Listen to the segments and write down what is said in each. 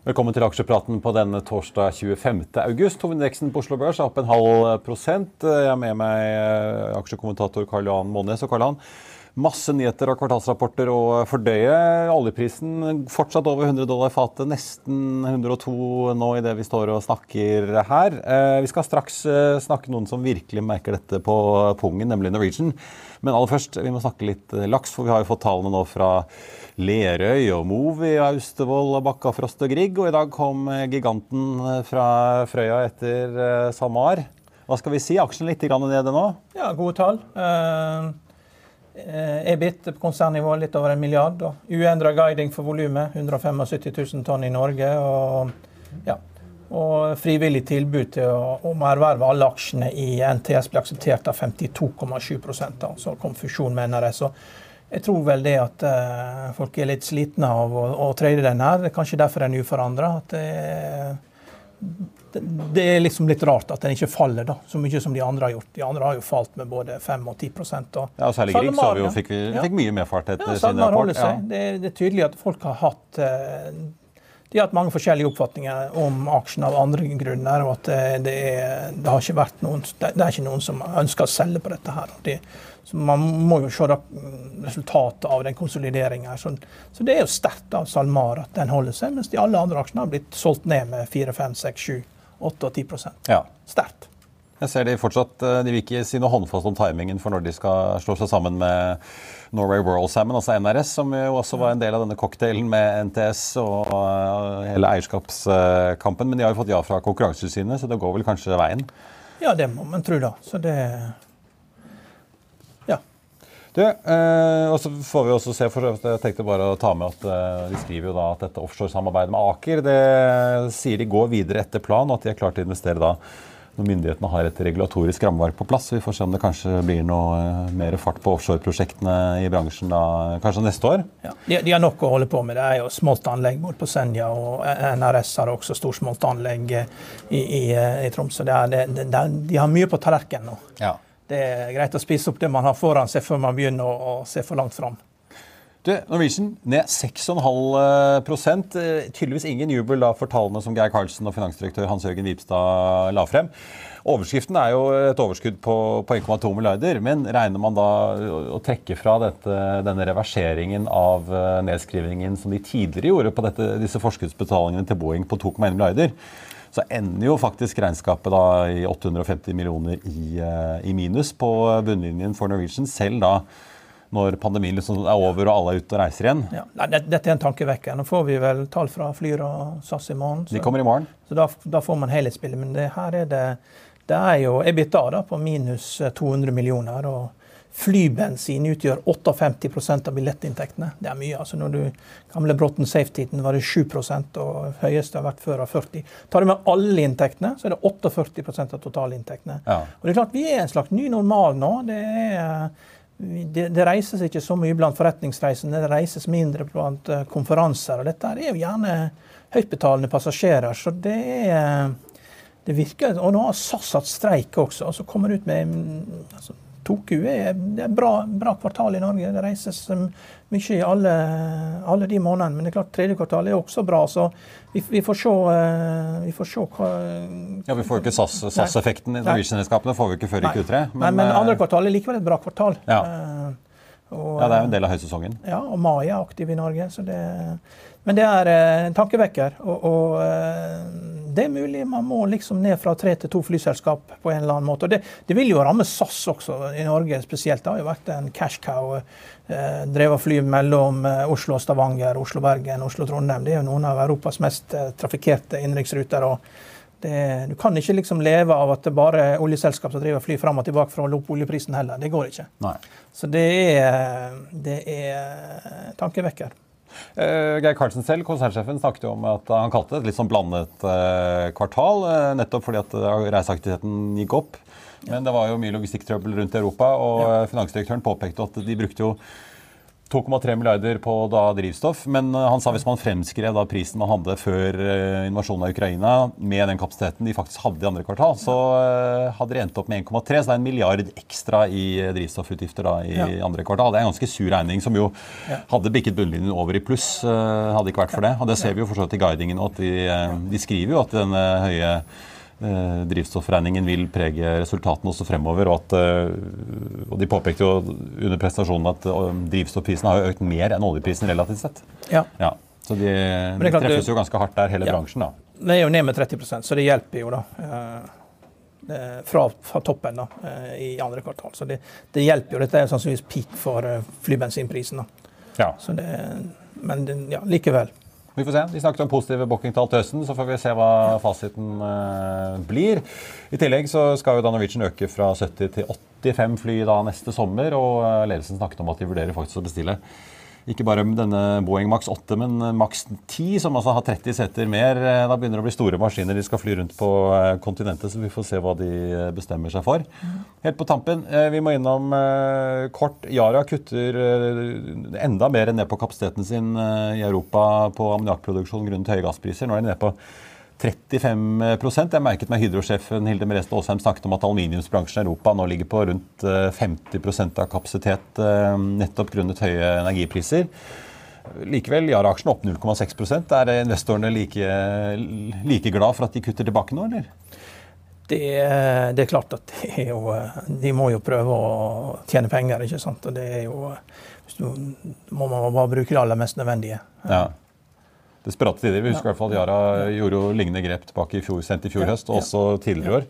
Velkommen til aksjepraten på denne torsdag 25. august. Hovedindeksen på Oslo Børs er opp en halv prosent. Jeg har med meg eh, aksjekommentator Karl Johan Månes. Og Karl Johan, masse nyheter og kvartalsrapporter å fordøye. Oljeprisen fortsatt over 100 dollar fatet, nesten 102 nå i det vi står og snakker her. Eh, vi skal straks eh, snakke noen som virkelig merker dette på pungen, nemlig Norwegian. Men aller først, vi må snakke litt laks, for vi har jo fått tallene nå fra Lerøy og Movi, Austevoll, Bakkafrost og Grieg. Og i dag kom giganten fra Frøya etter SalMar. Hva skal vi si? Aksjen litt nede nå? Ja, gode tall. Uh, EBIT på konsernnivå litt over en milliard. Uendra guiding for volumet, 175 000 tonn i Norge. Og, ja, og frivillig tilbud til å, om å erverve alle aksjene i NTS ble akseptert av 52,7 Så kom fusjon med NRS. Og jeg tror vel det at eh, folk er litt slitne av å, å trade den her. Er kanskje derfor den er uforandra. Det, det, det, er liksom litt rart at den ikke faller da, så mye som de andre har gjort. De andre har jo falt med både 5 og 10 og Ja, og Særlig Grieg så vi jo, fikk, vi, fikk mye medfart etter ja, sin rapport. Ja. Det, det, er tydelig at folk har hatt uh, de har hatt mange forskjellige oppfatninger om aksjen av andre grunner. og at det, er, det, har ikke vært noen, det er ikke noen som ønsker å selge på dette. her. De, så Man må jo se resultatet av den konsolideringen. Så, så, det er jo sterkt av SalMar at den holder seg, mens de alle andre aksjene har blitt solgt ned med 4, 5, 6, 7, 8 og 10 ja. Sterkt. Jeg ser De fortsatt, eh, de vil ikke si noe håndfast om timingen for når de skal slå seg sammen med Norway World Salmon, altså NRS, som jo også var en del av denne cocktailen med NTS og eh, hele eierskapskampen. Men de har jo fått ja fra Konkurransetilsynet, så det går vel kanskje veien? Ja, det må man tro, da. Så det du, eh, og så får vi også se, for Jeg tenkte bare å ta med at eh, De skriver jo da at dette offshoresamarbeidet med Aker det sier de går videre etter plan, og at de er klare til å investere da når myndighetene har et regulatorisk rammeverk på plass. Vi får se om det kanskje blir noe eh, mer fart på offshoreprosjektene i bransjen da, kanskje neste år. Ja, de, de, har nok å holde på med. Det er jo smoltanlegg både på Senja, og NRS har også storsmoltanlegg i, i, i Tromsø. Det er, det, det, de har mye på tallerkenen nå. Ja det er greit å spise opp det man har foran seg, før man begynner å, å se for langt fram. Du, Norwegian ned 6,5 eh, Tydeligvis ingen jubel da for tallene som Geir Karlsen og finansdirektør Hans-Jørgen Vipstad la frem. Overskriften er jo et overskudd på, på 1,2 milliarder, men regner man da å trekke fra dette, denne reverseringen av eh, nedskrivingen som de tidligere gjorde på dette, disse forskuddsbetalingene til Boeing på 2,1 milliarder, så ender jo faktisk regnskapet da i 850 millioner i, eh, i minus på bunnlinjen for Norwegian, selv da når pandemien liksom er over og alle er ute og reiser igjen. Ja, dette er en tankevekker. Nå får vi vel tall fra Flyr og SAS i morgen. Så, De kommer i morgen. Så da, da får man helhetsbildet. Men det, her er det, det er jo EBITDA da, på minus 200 millioner. og Flybensin utgjør 58% av billettinntektene. Det er mye. altså når du Gamle Bråten Safety-tiden var det 7 og høyeste har vært før av 40 Tar du med alle inntektene, så er det 48% av totalinntektene. Ja. Og det er klart, Vi er en slags ny normal nå. Det, er, det, det reises ikke så mye blant forretningsreisende, det reises mindre blant eh, konferanser. og Dette er jo gjerne høytbetalende passasjerer. så det er det virker, og Nå har SAS hatt streik også. og så kommer det ut med altså, Toku er, er bra, bra kvartal i Norge. Det reises mye i alle, alle, de månedene. Men det er klart tredje kvartal er også bra. Så vi, vi, får, se, eh, vi får se hva Ja, Vi får jo ikke SAS-effekten SAS i Norwegian-selskapene får vi ikke før i Q3. Men, men, men, andre eh, kvartal er likevel et bra kvartal. Ja. Og, Ja, det er jo en del av høysesongen. ja, og mai er aktiv i Norge. Så det, men det er eh, en tankevekker. Og, og eh, det er mulig man må liksom ned fra tre til to flyselskap på en eller annen måte. Og det, det vil jo ramme SAS også, i Norge spesielt. Det har jo vært en cash cow. Eh, drevet fly mellom eh, Oslo og Stavanger, Oslo-Bergen, Oslo-Trondheim. Det er jo noen av Europas mest trafikkerte innenriksruter. og det, du kan ikke liksom leve av at det bare er oljeselskap som driver fly fram og tilbake for å holde opp oljeprisen heller. Det går ikke. Nei. Så det er, det er tankevekker. Uh, Geir Karlsen selv, konsernsjefen, snakket jo om at han kalte det et litt sånn blandet uh, kvartal. Uh, nettopp fordi at reiseaktiviteten gikk opp. Men det var jo mye logistikktrøbbel rundt i Europa, og ja. finansdirektøren påpekte at de brukte jo 2,3 milliarder på da drivstoff, men eh, han sa hvis man fremskrev da prisen man hadde før eh, invasjonen av Ukraina, med den kapasiteten de faktisk hadde i andre kvartal, så eh, hadde de endt opp med 1,3, så det er en milliard ekstra i drivstoffutgifter da i Ja. andre kvartal. Det er en ganske sur regning, som jo Ja. hadde bikket bunnlinjen over i pluss, hadde ikke vært for det. Og det ser vi jo for så vidt i guidingen, at de, de skriver jo at denne høye eh, drivstoffregningen vil prege resultatene også fremover. Og, at, eh, og de påpekte jo under prestasjonen at drivstoffprisene drivstoffprisen har økt mer enn oljeprisen relativt sett. Ja. Ja, så de, de treffes jo ganske hardt der, hele Ja. bransjen. da. Det er jo ned med 30% så det hjelper jo da. eh, Fra, fra toppen da, eh, i andre kvartal. Så det, det hjelper jo. Dette er sannsynligvis peak for eh, flybensinprisen. da. Ja. Så det, men ja, likevel. Vi får se. De snakket om positive bookingtall til høsten, så får vi se hva fasiten eh, blir. I tillegg så skal jo Norwegian øke fra 70 til 85 fly da neste sommer, og eh, ledelsen snakket om at de vurderer faktisk å bestille ikke bare denne Boeing Max 8, men Max 10, som altså har 30 seter mer. Da begynner det å bli store maskiner de skal fly rundt på eh, kontinentet, så vi får se hva de eh, bestemmer seg for. Helt på tampen, eh, vi må innom kort. Yara kutter enda mer ned på kapasiteten sin i Europa på ammoniakkproduksjon grunnet høye gasspriser. Nå er de nede på 35 Jeg merket meg Hydro-sjefen Hilde Merete Aasheim snakket om at aluminiumsbransjen i Europa nå ligger på rundt eh, 50 av kapasitet eh, nettopp grunnet høye energipriser. Likevel, Yara-aksjen opp 0,6% Er investorene like, like glad for at de kutter tilbake nå, eller? Det, det er klart at er jo, de må jo prøve å tjene penger, ikke sant. Og det er jo må man bare bruke det aller mest nødvendige. Ja. Desperate tider. Vi husker i hvert fall at Yara gjorde jo lignende grep tilbake i fjor, sent i fjor høst, og også tidligere i år.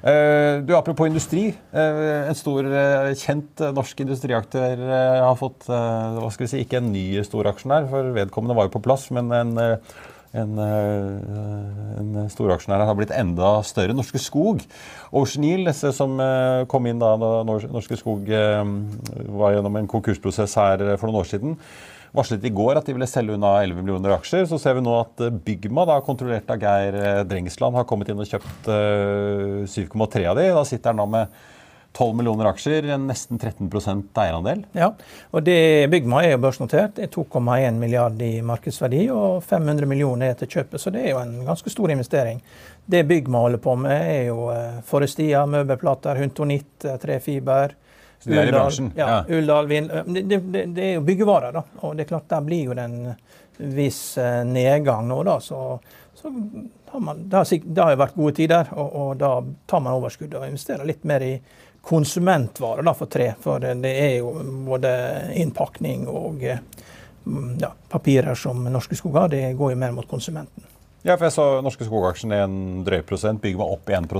Eh, du, Apropos industri. eh, En stor, eh, kjent norsk industriaktør har fått hva skal vi si, ikke en ny storaksjonær, for vedkommende var jo på plass, men en, en, eh, en storaksjonær har blitt enda større. Norske Skog. Ocean disse som eh, kom inn da Norske Skog eh, var gjennom en konkursprosess her for noen år siden varslet i går at de ville selge unna 11 millioner aksjer. Så ser vi nå at Bygma, da, kontrollert av Geir Drengsland, har kommet inn og kjøpt eh, 7,3 av de. Da sitter han nå med 12 millioner aksjer, nesten 13% eierandel. Ja, og det Byggma er jo børsnotert. Det er 2,1 milliard i markedsverdi og 500 millioner er til kjøpet, så det er jo en ganske stor investering. Det Byggma holder på med, er jo eh, Forestia, møbelplater, Huntonitt, eh, trefiber. Så de er i Uldal, bransjen, Ja, ja. Uldal, Vind, eh, det, det, det er jo byggevarer, da. Og det er klart, der blir jo det en viss nedgang nå, da. Så, så tar man, det, har, det har jo vært gode tider, og, og da tar man overskudd og investerer litt mer i konsumentvarer da, for tre. For det, er jo både innpakning og eh, mm, ja, papirer som Norske Skog har, det går jo mer mot konsumenten. Ja, for jeg så Norske Skog-aksjen en drøy prosent, Bygma opp 1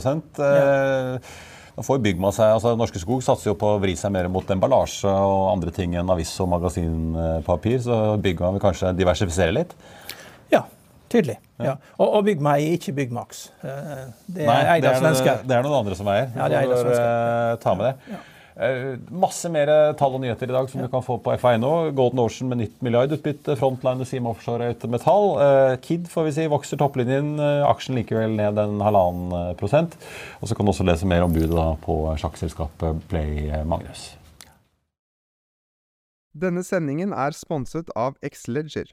eh, Nå får Bygma seg, altså Norske Skog satser jo på å vri seg mer mot emballasje og andre ting enn avis- og magasinpapir, så Bygma vil kanskje diversifisere litt? Ja, tydelig. Ja. Og, og bygg meg, ikke bygg Max. Det er eid det av er, svensker. det er noen andre som eier. Ja, det er eid av svensker. eh, ta med det. Eh, masse mer tall og nyheter i dag som du kan få på FA.no. Golden Ocean med nytt milliardutbytte. Frontline Seam Offshore er ute med tall. Eh, Kid får vi si, vokser topplinjen. Eh, aksjen likevel ned en halvannen eh, prosent. Og så kan du også lese mer om budet da på sjakkselskapet Play eh, Magnus. Denne sendingen er sponset av Xleger.